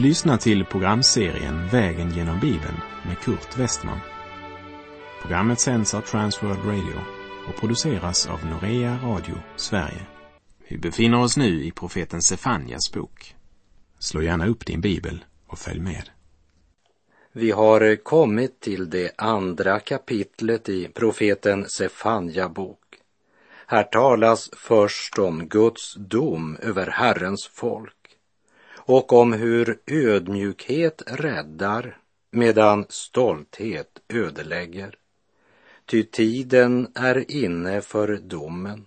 Du lyssnar till programserien Vägen genom Bibeln med Kurt Westman. Programmet sänds av Transworld Radio och produceras av Norea Radio Sverige. Vi befinner oss nu i profeten Sefanjas bok. Slå gärna upp din bibel och följ med. Vi har kommit till det andra kapitlet i profeten Sefanja bok. Här talas först om Guds dom över Herrens folk och om hur ödmjukhet räddar medan stolthet ödelägger. Ty tiden är inne för domen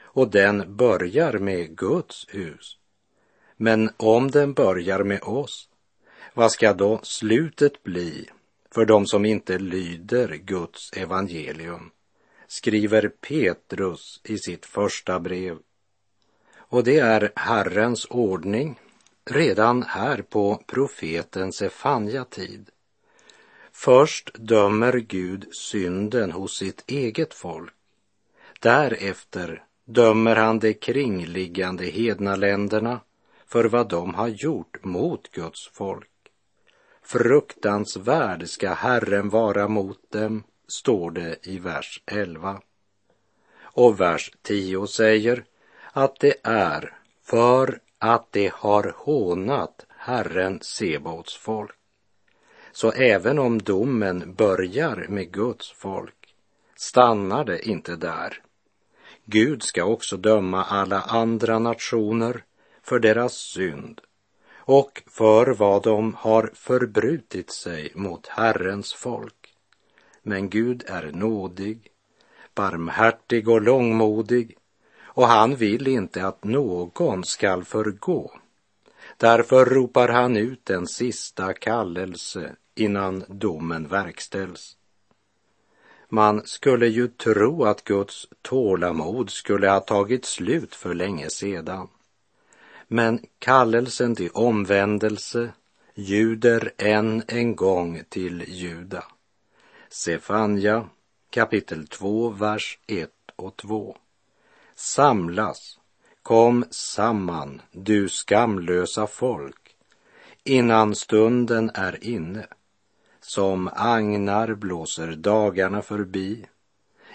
och den börjar med Guds hus. Men om den börjar med oss, vad ska då slutet bli för dem som inte lyder Guds evangelium? skriver Petrus i sitt första brev. Och det är Herrens ordning redan här på profeten Sefanja tid. Först dömer Gud synden hos sitt eget folk. Därefter dömer han de kringliggande hednaländerna för vad de har gjort mot Guds folk. Fruktansvärd ska Herren vara mot dem, står det i vers 11. Och vers 10 säger att det är för att de har hånat Herren Sebaots folk. Så även om domen börjar med Guds folk stannar det inte där. Gud ska också döma alla andra nationer för deras synd och för vad de har förbrutit sig mot Herrens folk. Men Gud är nådig, barmhärtig och långmodig och han vill inte att någon skall förgå. Därför ropar han ut en sista kallelse innan domen verkställs. Man skulle ju tro att Guds tålamod skulle ha tagit slut för länge sedan. Men kallelsen till omvändelse ljuder än en gång till Juda. Sefanja kapitel 2, vers 1 och 2. Samlas, kom samman, du skamlösa folk, innan stunden är inne. Som agnar blåser dagarna förbi,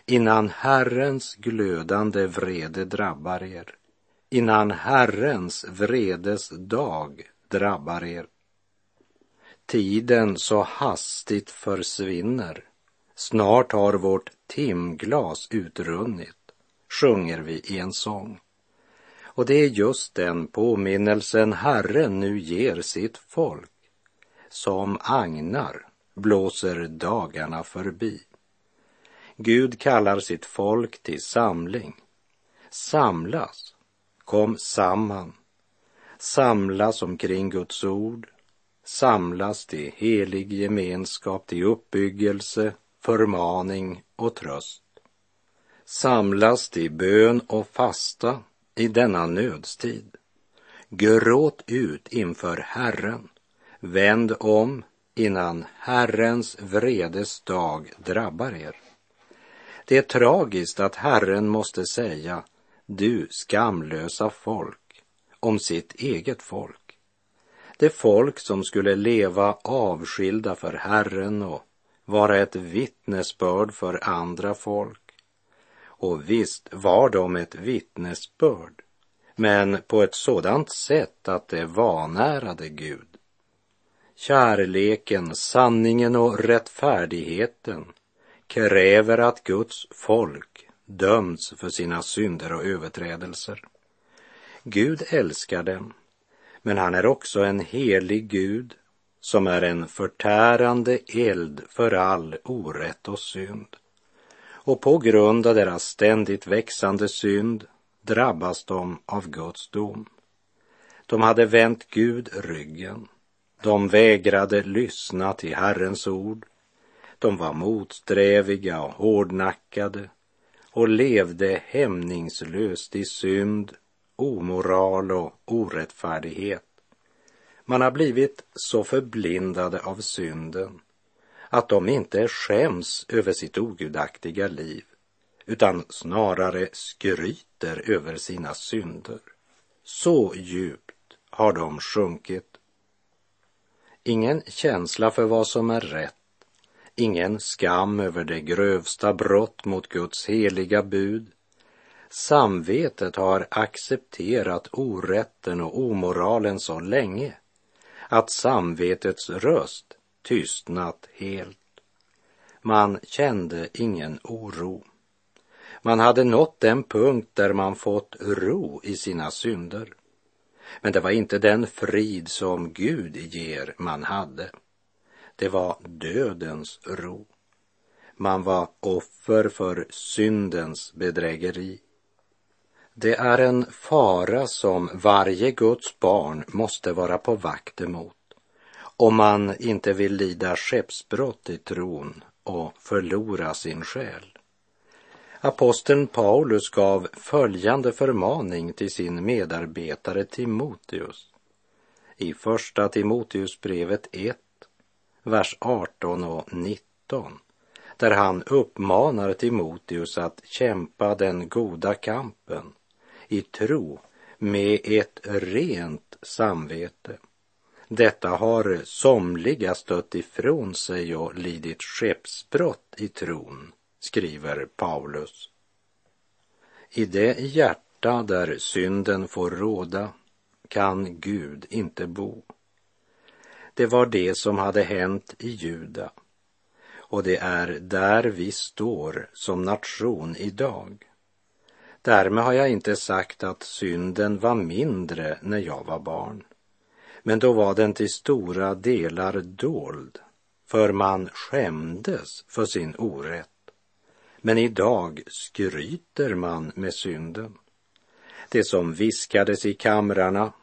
innan Herrens glödande vrede drabbar er, innan Herrens vredes dag drabbar er. Tiden så hastigt försvinner, snart har vårt timglas utrunnit sjunger vi i en sång. Och det är just den påminnelsen Herren nu ger sitt folk. Som agnar blåser dagarna förbi. Gud kallar sitt folk till samling. Samlas, kom samman. Samlas omkring Guds ord. Samlas till helig gemenskap, till uppbyggelse, förmaning och tröst samlas till bön och fasta i denna nödstid. Gråt ut inför Herren. Vänd om innan Herrens vredes dag drabbar er. Det är tragiskt att Herren måste säga du skamlösa folk om sitt eget folk. Det folk som skulle leva avskilda för Herren och vara ett vittnesbörd för andra folk och visst var de ett vittnesbörd, men på ett sådant sätt att det vanärade Gud. Kärleken, sanningen och rättfärdigheten kräver att Guds folk döms för sina synder och överträdelser. Gud älskar dem, men han är också en helig Gud som är en förtärande eld för all orätt och synd och på grund av deras ständigt växande synd drabbas de av Guds dom. De hade vänt Gud ryggen. De vägrade lyssna till Herrens ord. De var motsträviga och hårdnackade och levde hämningslöst i synd, omoral och orättfärdighet. Man har blivit så förblindade av synden att de inte skäms över sitt ogudaktiga liv utan snarare skryter över sina synder. Så djupt har de sjunkit. ingen känsla för vad som är rätt, ingen skam över det grövsta brott mot Guds heliga bud. Samvetet har accepterat orätten och omoralen så länge att samvetets röst tystnat helt. Man kände ingen oro. Man hade nått den punkt där man fått ro i sina synder. Men det var inte den frid som Gud ger man hade. Det var dödens ro. Man var offer för syndens bedrägeri. Det är en fara som varje Guds barn måste vara på vakt emot om man inte vill lida skeppsbrott i tron och förlora sin själ. Aposteln Paulus gav följande förmaning till sin medarbetare Timoteus. I första Timoteusbrevet 1, vers 18 och 19, där han uppmanar Timoteus att kämpa den goda kampen i tro med ett rent samvete. Detta har somliga stött ifrån sig och lidit skeppsbrott i tron skriver Paulus. I det hjärta där synden får råda kan Gud inte bo. Det var det som hade hänt i Juda och det är där vi står som nation idag. Därmed har jag inte sagt att synden var mindre när jag var barn. Men då var den till stora delar dold, för man skämdes för sin orätt. Men idag skryter man med synden. Det som viskades i kamrarna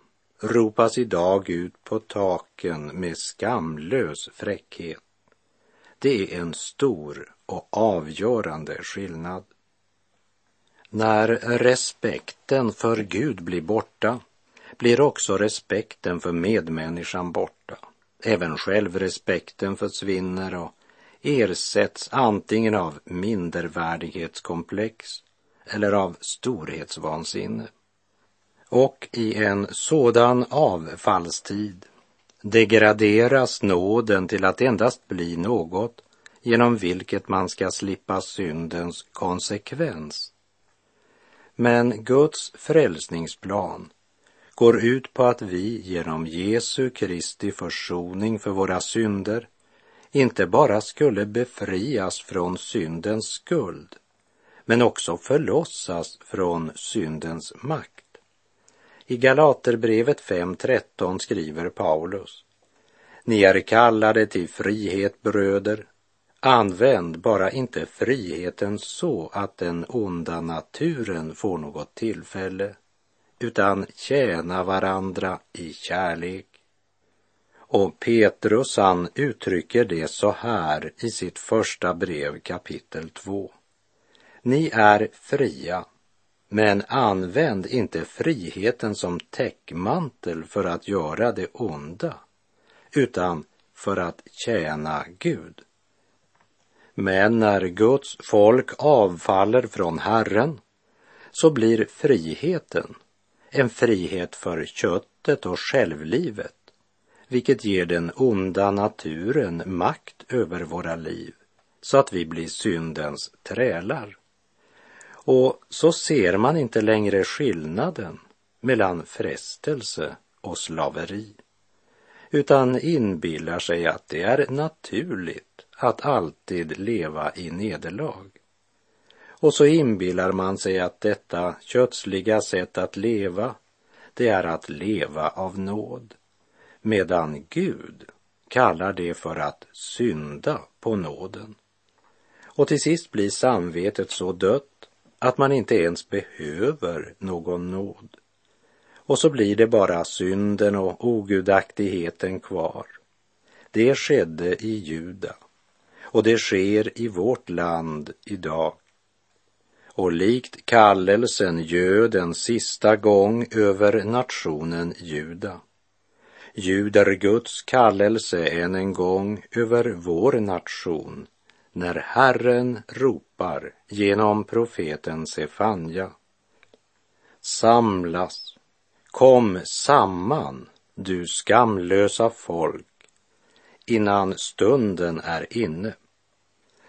ropas idag ut på taken med skamlös fräckhet. Det är en stor och avgörande skillnad. När respekten för Gud blir borta blir också respekten för medmänniskan borta. Även självrespekten försvinner och ersätts antingen av mindervärdighetskomplex eller av storhetsvansinne. Och i en sådan avfallstid degraderas nåden till att endast bli något genom vilket man ska slippa syndens konsekvens. Men Guds frälsningsplan går ut på att vi genom Jesu Kristi försoning för våra synder inte bara skulle befrias från syndens skuld, men också förlossas från syndens makt. I Galaterbrevet 5.13 skriver Paulus. Ni är kallade till frihet, bröder. Använd bara inte friheten så att den onda naturen får något tillfälle, utan tjäna varandra i kärlek. Och Petrus han uttrycker det så här i sitt första brev kapitel 2. Ni är fria, men använd inte friheten som täckmantel för att göra det onda, utan för att tjäna Gud. Men när Guds folk avfaller från Herren så blir friheten en frihet för köttet och självlivet vilket ger den onda naturen makt över våra liv så att vi blir syndens trälar. Och så ser man inte längre skillnaden mellan frestelse och slaveri utan inbillar sig att det är naturligt att alltid leva i nederlag. Och så inbillar man sig att detta kötsliga sätt att leva, det är att leva av nåd medan Gud kallar det för att synda på nåden. Och till sist blir samvetet så dött att man inte ens behöver någon nåd. Och så blir det bara synden och ogudaktigheten kvar. Det skedde i Juda och det sker i vårt land idag. Och likt kallelsen göd en sista gång över nationen Juda ljuder Guds kallelse än en gång över vår nation när Herren ropar genom profeten Sefanja. Samlas, kom samman, du skamlösa folk, innan stunden är inne.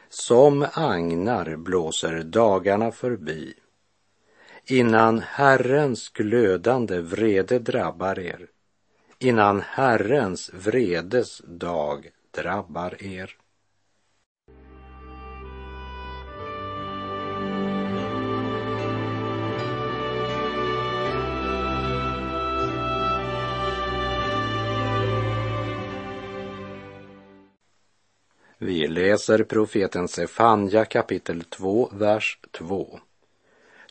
Som agnar blåser dagarna förbi innan Herrens glödande vrede drabbar er, innan Herrens vredes dag drabbar er. Vi läser profeten Sefanja kapitel 2, vers 2.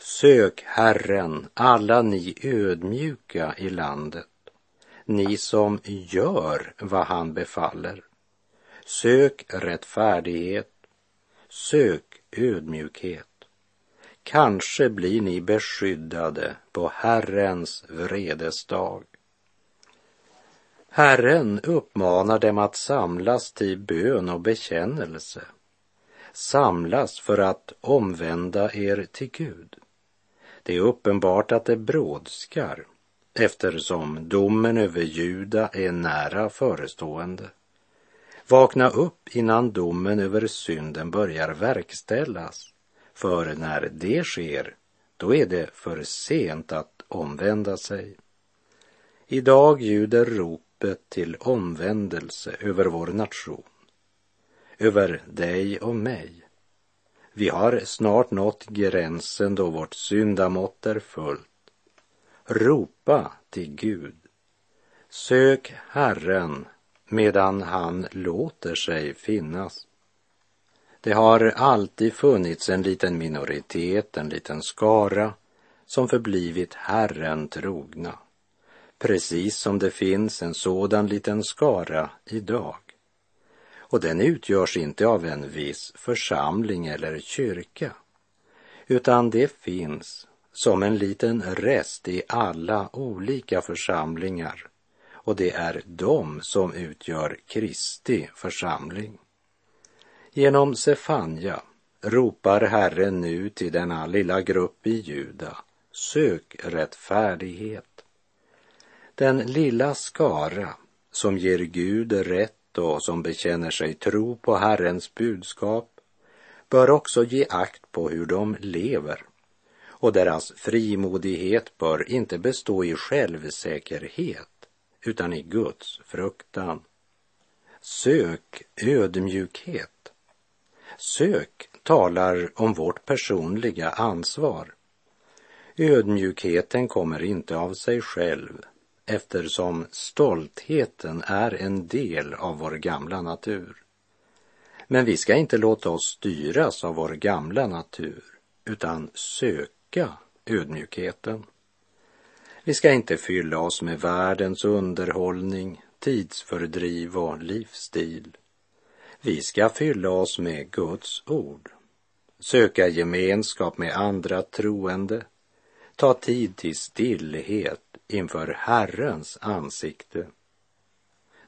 Sök Herren, alla ni ödmjuka i landet, ni som gör vad han befaller. Sök rättfärdighet, sök ödmjukhet. Kanske blir ni beskyddade på Herrens vredesdag. Herren uppmanar dem att samlas till bön och bekännelse. Samlas för att omvända er till Gud. Det är uppenbart att det brådskar eftersom domen över Juda är nära förestående. Vakna upp innan domen över synden börjar verkställas, för när det sker, då är det för sent att omvända sig. Idag ljuder ropet till omvändelse över vår nation, över dig och mig. Vi har snart nått gränsen då vårt syndamått är fullt. Ropa till Gud. Sök Herren medan han låter sig finnas. Det har alltid funnits en liten minoritet, en liten skara som förblivit Herren trogna. Precis som det finns en sådan liten skara idag. Och den utgörs inte av en viss församling eller kyrka, utan det finns som en liten rest i alla olika församlingar och det är de som utgör Kristi församling. Genom Sefanja ropar Herren nu till denna lilla grupp i Juda, sök rättfärdighet. Den lilla skara som ger Gud rätt och som bekänner sig tro på Herrens budskap bör också ge akt på hur de lever och deras frimodighet bör inte bestå i självsäkerhet utan i Guds fruktan. Sök ödmjukhet. Sök talar om vårt personliga ansvar. Ödmjukheten kommer inte av sig själv eftersom stoltheten är en del av vår gamla natur. Men vi ska inte låta oss styras av vår gamla natur utan söka ödmjukheten. Vi ska inte fylla oss med världens underhållning, tidsfördriv och livsstil. Vi ska fylla oss med Guds ord, söka gemenskap med andra troende, ta tid till stillhet inför Herrens ansikte.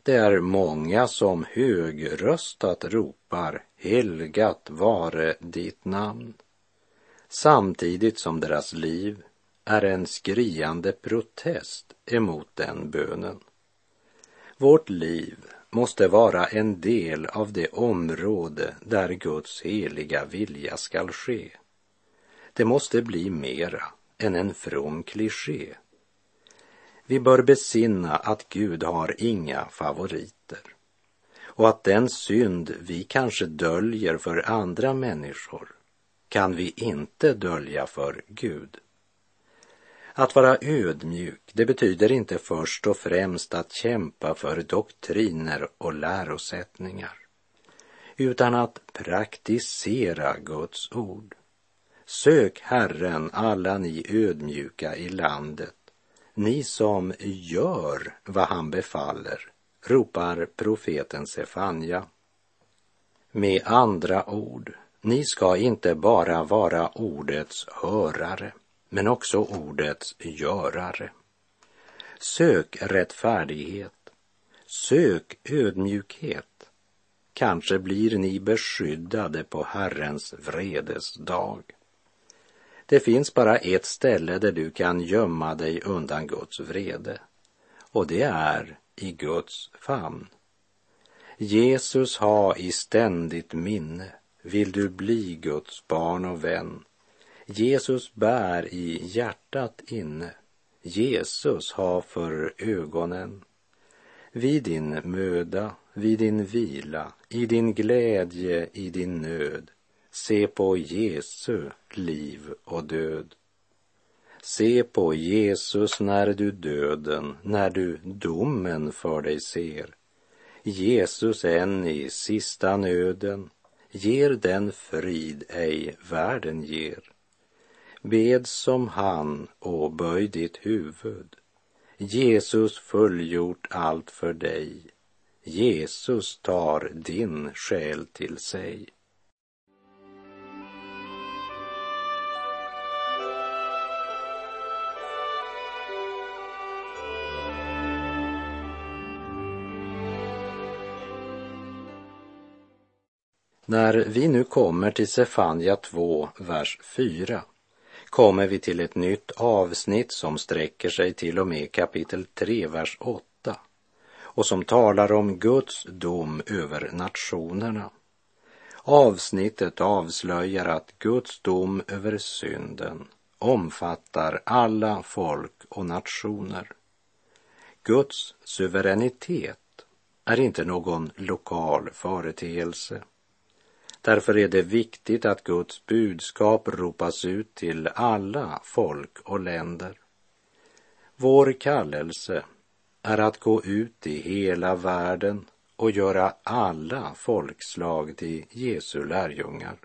Det är många som högröstat ropar helgat vare ditt namn samtidigt som deras liv är en skriande protest emot den bönen. Vårt liv måste vara en del av det område där Guds heliga vilja skall ske. Det måste bli mera än en from kliché vi bör besinna att Gud har inga favoriter och att den synd vi kanske döljer för andra människor kan vi inte dölja för Gud. Att vara ödmjuk, det betyder inte först och främst att kämpa för doktriner och lärosättningar, utan att praktisera Guds ord. Sök Herren, alla ni ödmjuka i landet, ni som gör vad han befaller, ropar profeten Sefanja. Med andra ord, ni ska inte bara vara ordets hörare, men också ordets görare. Sök rättfärdighet, sök ödmjukhet. Kanske blir ni beskyddade på Herrens vredes dag. Det finns bara ett ställe där du kan gömma dig undan Guds vrede och det är i Guds famn. Jesus ha i ständigt minne, vill du bli Guds barn och vän. Jesus bär i hjärtat inne, Jesus ha för ögonen. Vid din möda, vid din vila, i din glädje, i din nöd, se på Jesu liv och död. Se på Jesus när du döden, när du domen för dig ser. Jesus än i sista nöden ger den frid ej världen ger. Bed som han och böj ditt huvud. Jesus fullgjort allt för dig. Jesus tar din själ till sig. När vi nu kommer till Sefania 2, vers 4 kommer vi till ett nytt avsnitt som sträcker sig till och med kapitel 3, vers 8 och som talar om Guds dom över nationerna. Avsnittet avslöjar att Guds dom över synden omfattar alla folk och nationer. Guds suveränitet är inte någon lokal företeelse. Därför är det viktigt att Guds budskap ropas ut till alla folk och länder. Vår kallelse är att gå ut i hela världen och göra alla folkslag till Jesu lärjungar.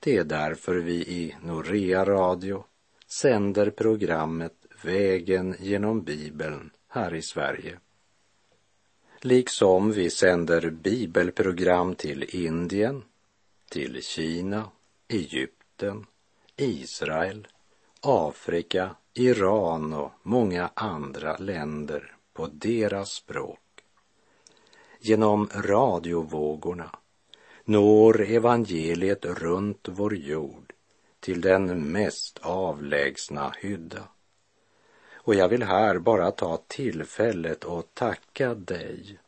Det är därför vi i Norea Radio sänder programmet Vägen genom Bibeln här i Sverige. Liksom vi sänder bibelprogram till Indien, till Kina, Egypten, Israel, Afrika, Iran och många andra länder på deras språk. Genom radiovågorna når evangeliet runt vår jord till den mest avlägsna hydda. Och jag vill här bara ta tillfället och tacka dig,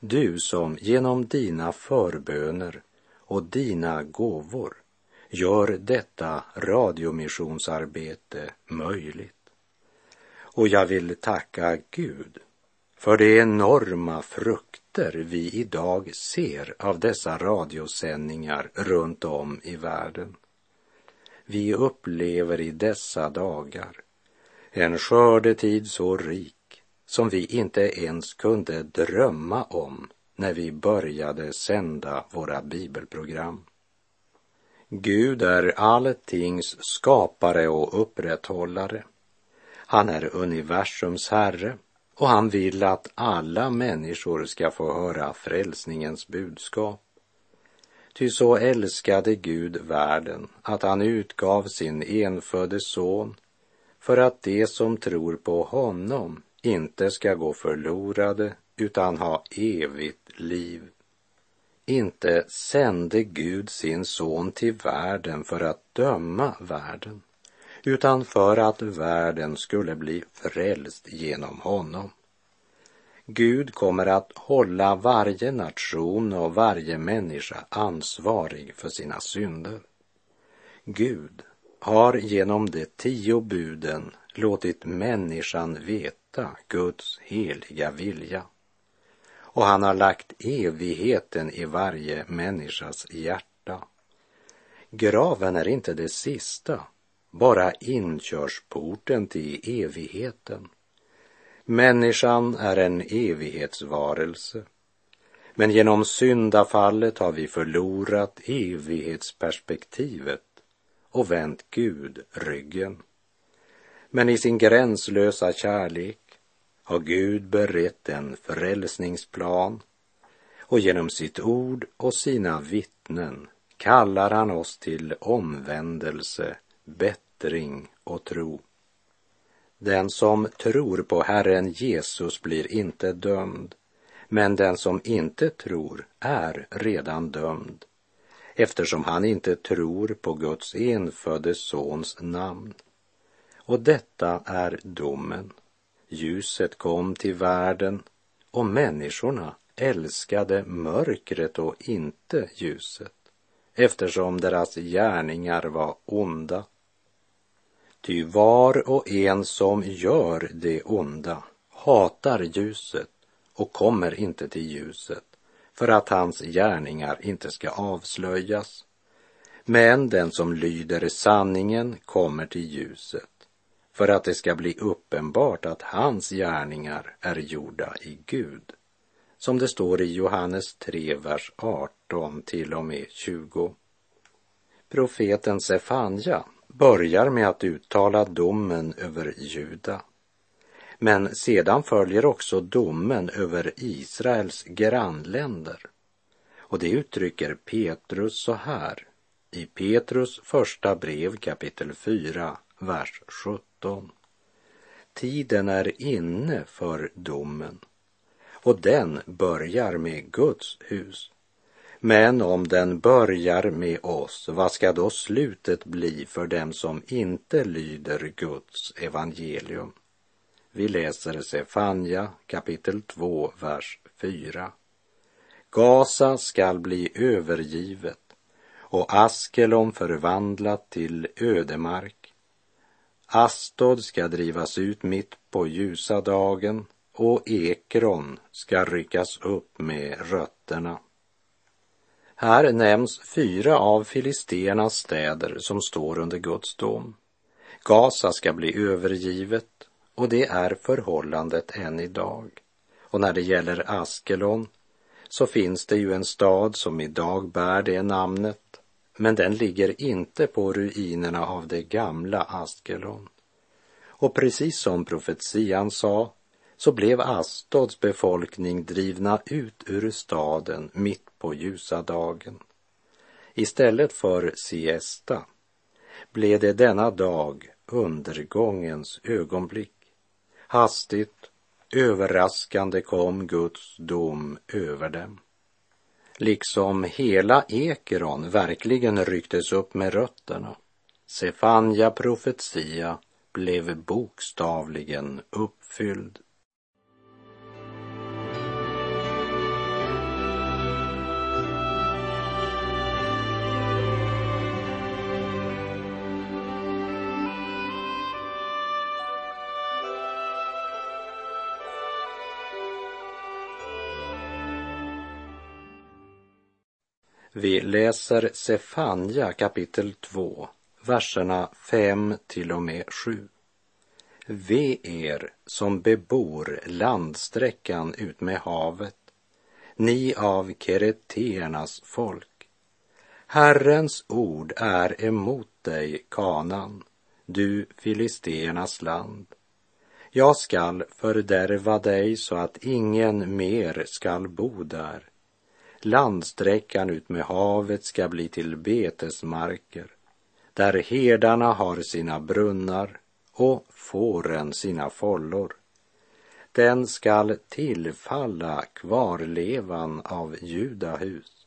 du som genom dina förböner och dina gåvor gör detta radiomissionsarbete möjligt. Och jag vill tacka Gud för de enorma frukter vi idag ser av dessa radiosändningar runt om i världen. Vi upplever i dessa dagar en skördetid så rik som vi inte ens kunde drömma om när vi började sända våra bibelprogram. Gud är alltings skapare och upprätthållare. Han är universums herre och han vill att alla människor ska få höra frälsningens budskap. Ty så älskade Gud världen att han utgav sin enfödde son för att de som tror på honom inte ska gå förlorade utan ha evigt liv. Inte sände Gud sin son till världen för att döma världen, utan för att världen skulle bli frälst genom honom. Gud kommer att hålla varje nation och varje människa ansvarig för sina synder. Gud har genom de tio buden låtit människan veta Guds heliga vilja och han har lagt evigheten i varje människas hjärta. Graven är inte det sista, bara inkörsporten till evigheten. Människan är en evighetsvarelse, men genom syndafallet har vi förlorat evighetsperspektivet och vänt Gud ryggen. Men i sin gränslösa kärlek har Gud berett en frälsningsplan och genom sitt ord och sina vittnen kallar han oss till omvändelse, bättring och tro. Den som tror på Herren Jesus blir inte dömd, men den som inte tror är redan dömd, eftersom han inte tror på Guds enfödde Sons namn. Och detta är domen. Ljuset kom till världen och människorna älskade mörkret och inte ljuset eftersom deras gärningar var onda. Ty var och en som gör det onda hatar ljuset och kommer inte till ljuset för att hans gärningar inte ska avslöjas. Men den som lyder sanningen kommer till ljuset för att det ska bli uppenbart att hans gärningar är gjorda i Gud. Som det står i Johannes 3, vers 18 till och med 20. Profeten Sefanja börjar med att uttala domen över Juda. Men sedan följer också domen över Israels grannländer. Och det uttrycker Petrus så här i Petrus första brev kapitel 4, vers 17. Tiden är inne för domen och den börjar med Guds hus. Men om den börjar med oss, vad ska då slutet bli för dem som inte lyder Guds evangelium? Vi läser Sefanja kapitel 2, vers 4. Gaza skall bli övergivet och Askelon förvandlat till ödemark. Astod ska drivas ut mitt på ljusa dagen och Ekron ska ryckas upp med rötterna. Här nämns fyra av filisternas städer som står under Guds dom. Gaza ska bli övergivet och det är förhållandet än idag. Och när det gäller Askelon så finns det ju en stad som idag bär det namnet, men den ligger inte på ruinerna av det gamla Askelon. Och precis som profetian sa så blev Astods befolkning drivna ut ur staden mitt på ljusa dagen. Istället för siesta blev det denna dag undergångens ögonblick. Hastigt, överraskande kom Guds dom över dem. Liksom hela Ekeron verkligen rycktes upp med rötterna. Sefanja profetia blev bokstavligen uppfylld. Vi läser Sefanja kapitel 2, verserna 5 till och med 7. Ve er som bebor landsträckan ut med havet, ni av kereternas folk. Herrens ord är emot dig, kanan, du filisteernas land. Jag skall fördärva dig så att ingen mer skall bo där Landsträckan ut med havet ska bli till betesmarker, där herdarna har sina brunnar och fåren sina follor. Den skall tillfalla kvarlevan av judahus.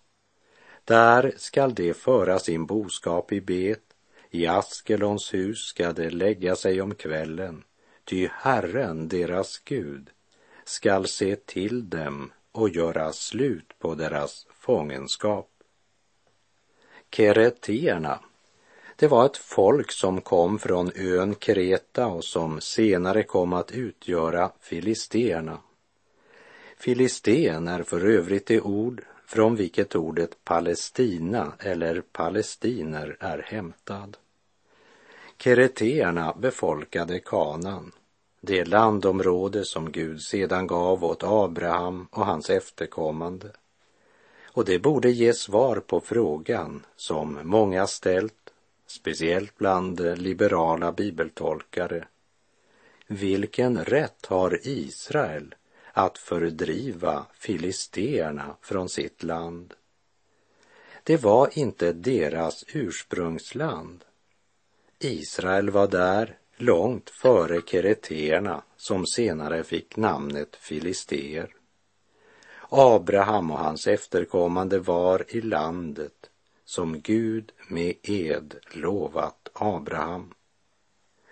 Där skall de föra sin boskap i bet, i Askelons hus ska de lägga sig om kvällen, ty Herren, deras Gud, skall se till dem och göra slut på deras fångenskap. Kereterna, det var ett folk som kom från ön Kreta och som senare kom att utgöra filisterna. Filisten är för övrigt det ord från vilket ordet Palestina eller palestiner är hämtad. Kereterna befolkade Kanan det landområde som Gud sedan gav åt Abraham och hans efterkommande. Och det borde ge svar på frågan som många ställt, speciellt bland liberala bibeltolkare. Vilken rätt har Israel att fördriva filisterna från sitt land? Det var inte deras ursprungsland. Israel var där långt före kereterna som senare fick namnet filister. Abraham och hans efterkommande var i landet som Gud med ed lovat Abraham.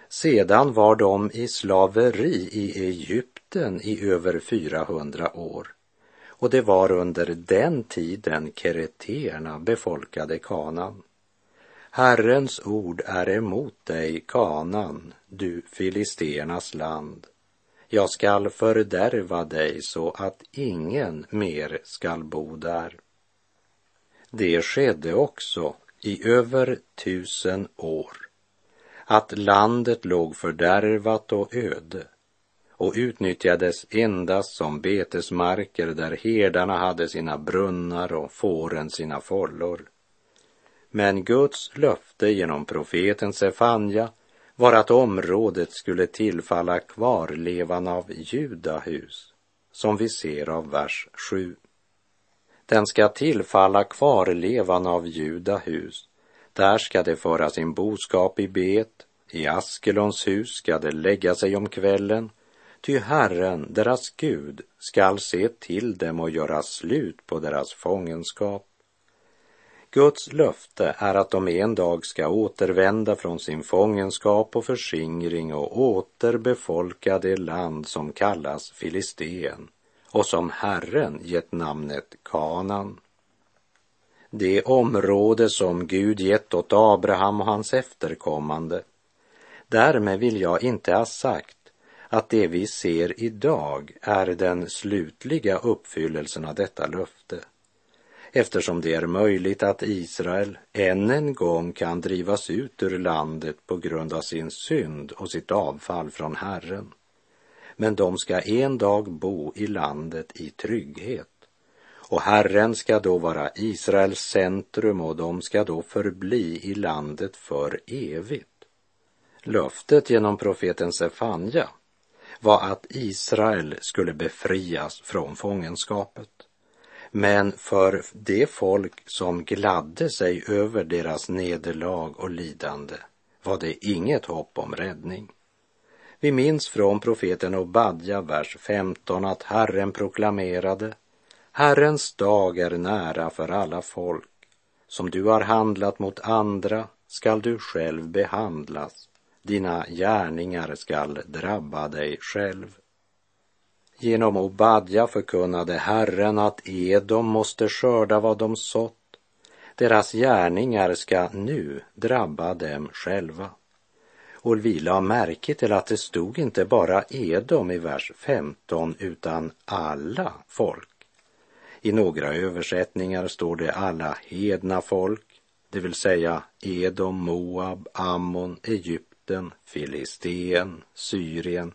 Sedan var de i slaveri i Egypten i över 400 år och det var under den tiden kereterna befolkade Kanan. Herrens ord är emot dig, Kanan, du filisternas land. Jag skall fördärva dig så att ingen mer skall bo där. Det skedde också i över tusen år att landet låg fördärvat och öde och utnyttjades endast som betesmarker där herdarna hade sina brunnar och fåren sina follor. Men Guds löfte genom profeten Sefanja var att området skulle tillfalla kvarlevan av Judahus, som vi ser av vers 7. Den ska tillfalla kvarlevan av Judahus. Där ska det föra sin boskap i bet, i Askelons hus ska det lägga sig om kvällen, ty Herren, deras Gud, skall se till dem och göra slut på deras fångenskap. Guds löfte är att de en dag ska återvända från sin fångenskap och förskingring och återbefolka det land som kallas Filisteen och som Herren gett namnet Kanan. Det område som Gud gett åt Abraham och hans efterkommande. Därmed vill jag inte ha sagt att det vi ser idag är den slutliga uppfyllelsen av detta löfte eftersom det är möjligt att Israel än en gång kan drivas ut ur landet på grund av sin synd och sitt avfall från Herren. Men de ska en dag bo i landet i trygghet. Och Herren ska då vara Israels centrum och de ska då förbli i landet för evigt. Löftet genom profeten Sefanja var att Israel skulle befrias från fångenskapet. Men för det folk som gladde sig över deras nederlag och lidande var det inget hopp om räddning. Vi minns från profeten Obadja, vers 15, att Herren proklamerade Herrens dag är nära för alla folk. Som du har handlat mot andra skall du själv behandlas. Dina gärningar skall drabba dig själv. Genom Obadja förkunnade Herren att Edom måste skörda vad de sått. Deras gärningar ska nu drabba dem själva. Och vi la märke till att det stod inte bara Edom i vers 15 utan alla folk. I några översättningar står det alla hedna folk, det vill säga Edom, Moab, Ammon, Egypten, Filisteen, Syrien,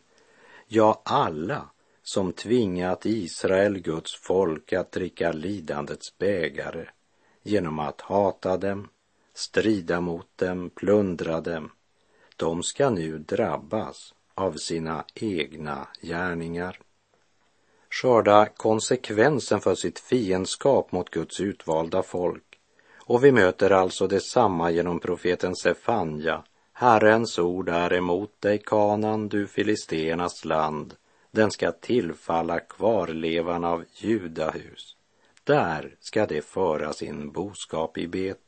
ja alla som tvingat Israel, Guds folk, att dricka lidandets bägare genom att hata dem, strida mot dem, plundra dem. De ska nu drabbas av sina egna gärningar. Skörda konsekvensen för sitt fiendskap mot Guds utvalda folk. Och vi möter alltså detsamma genom profeten Sefanja. Herrens ord är emot dig, Kanan, du filisternas land den ska tillfalla kvarlevan av Judahus. Där ska de föra sin boskap i bet.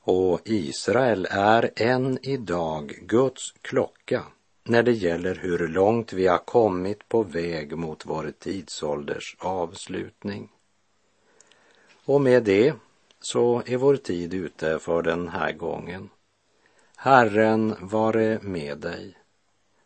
Och Israel är än idag Guds klocka när det gäller hur långt vi har kommit på väg mot vår tidsålders avslutning. Och med det så är vår tid ute för den här gången. Herren vare med dig.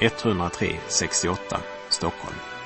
103 68 Stockholm.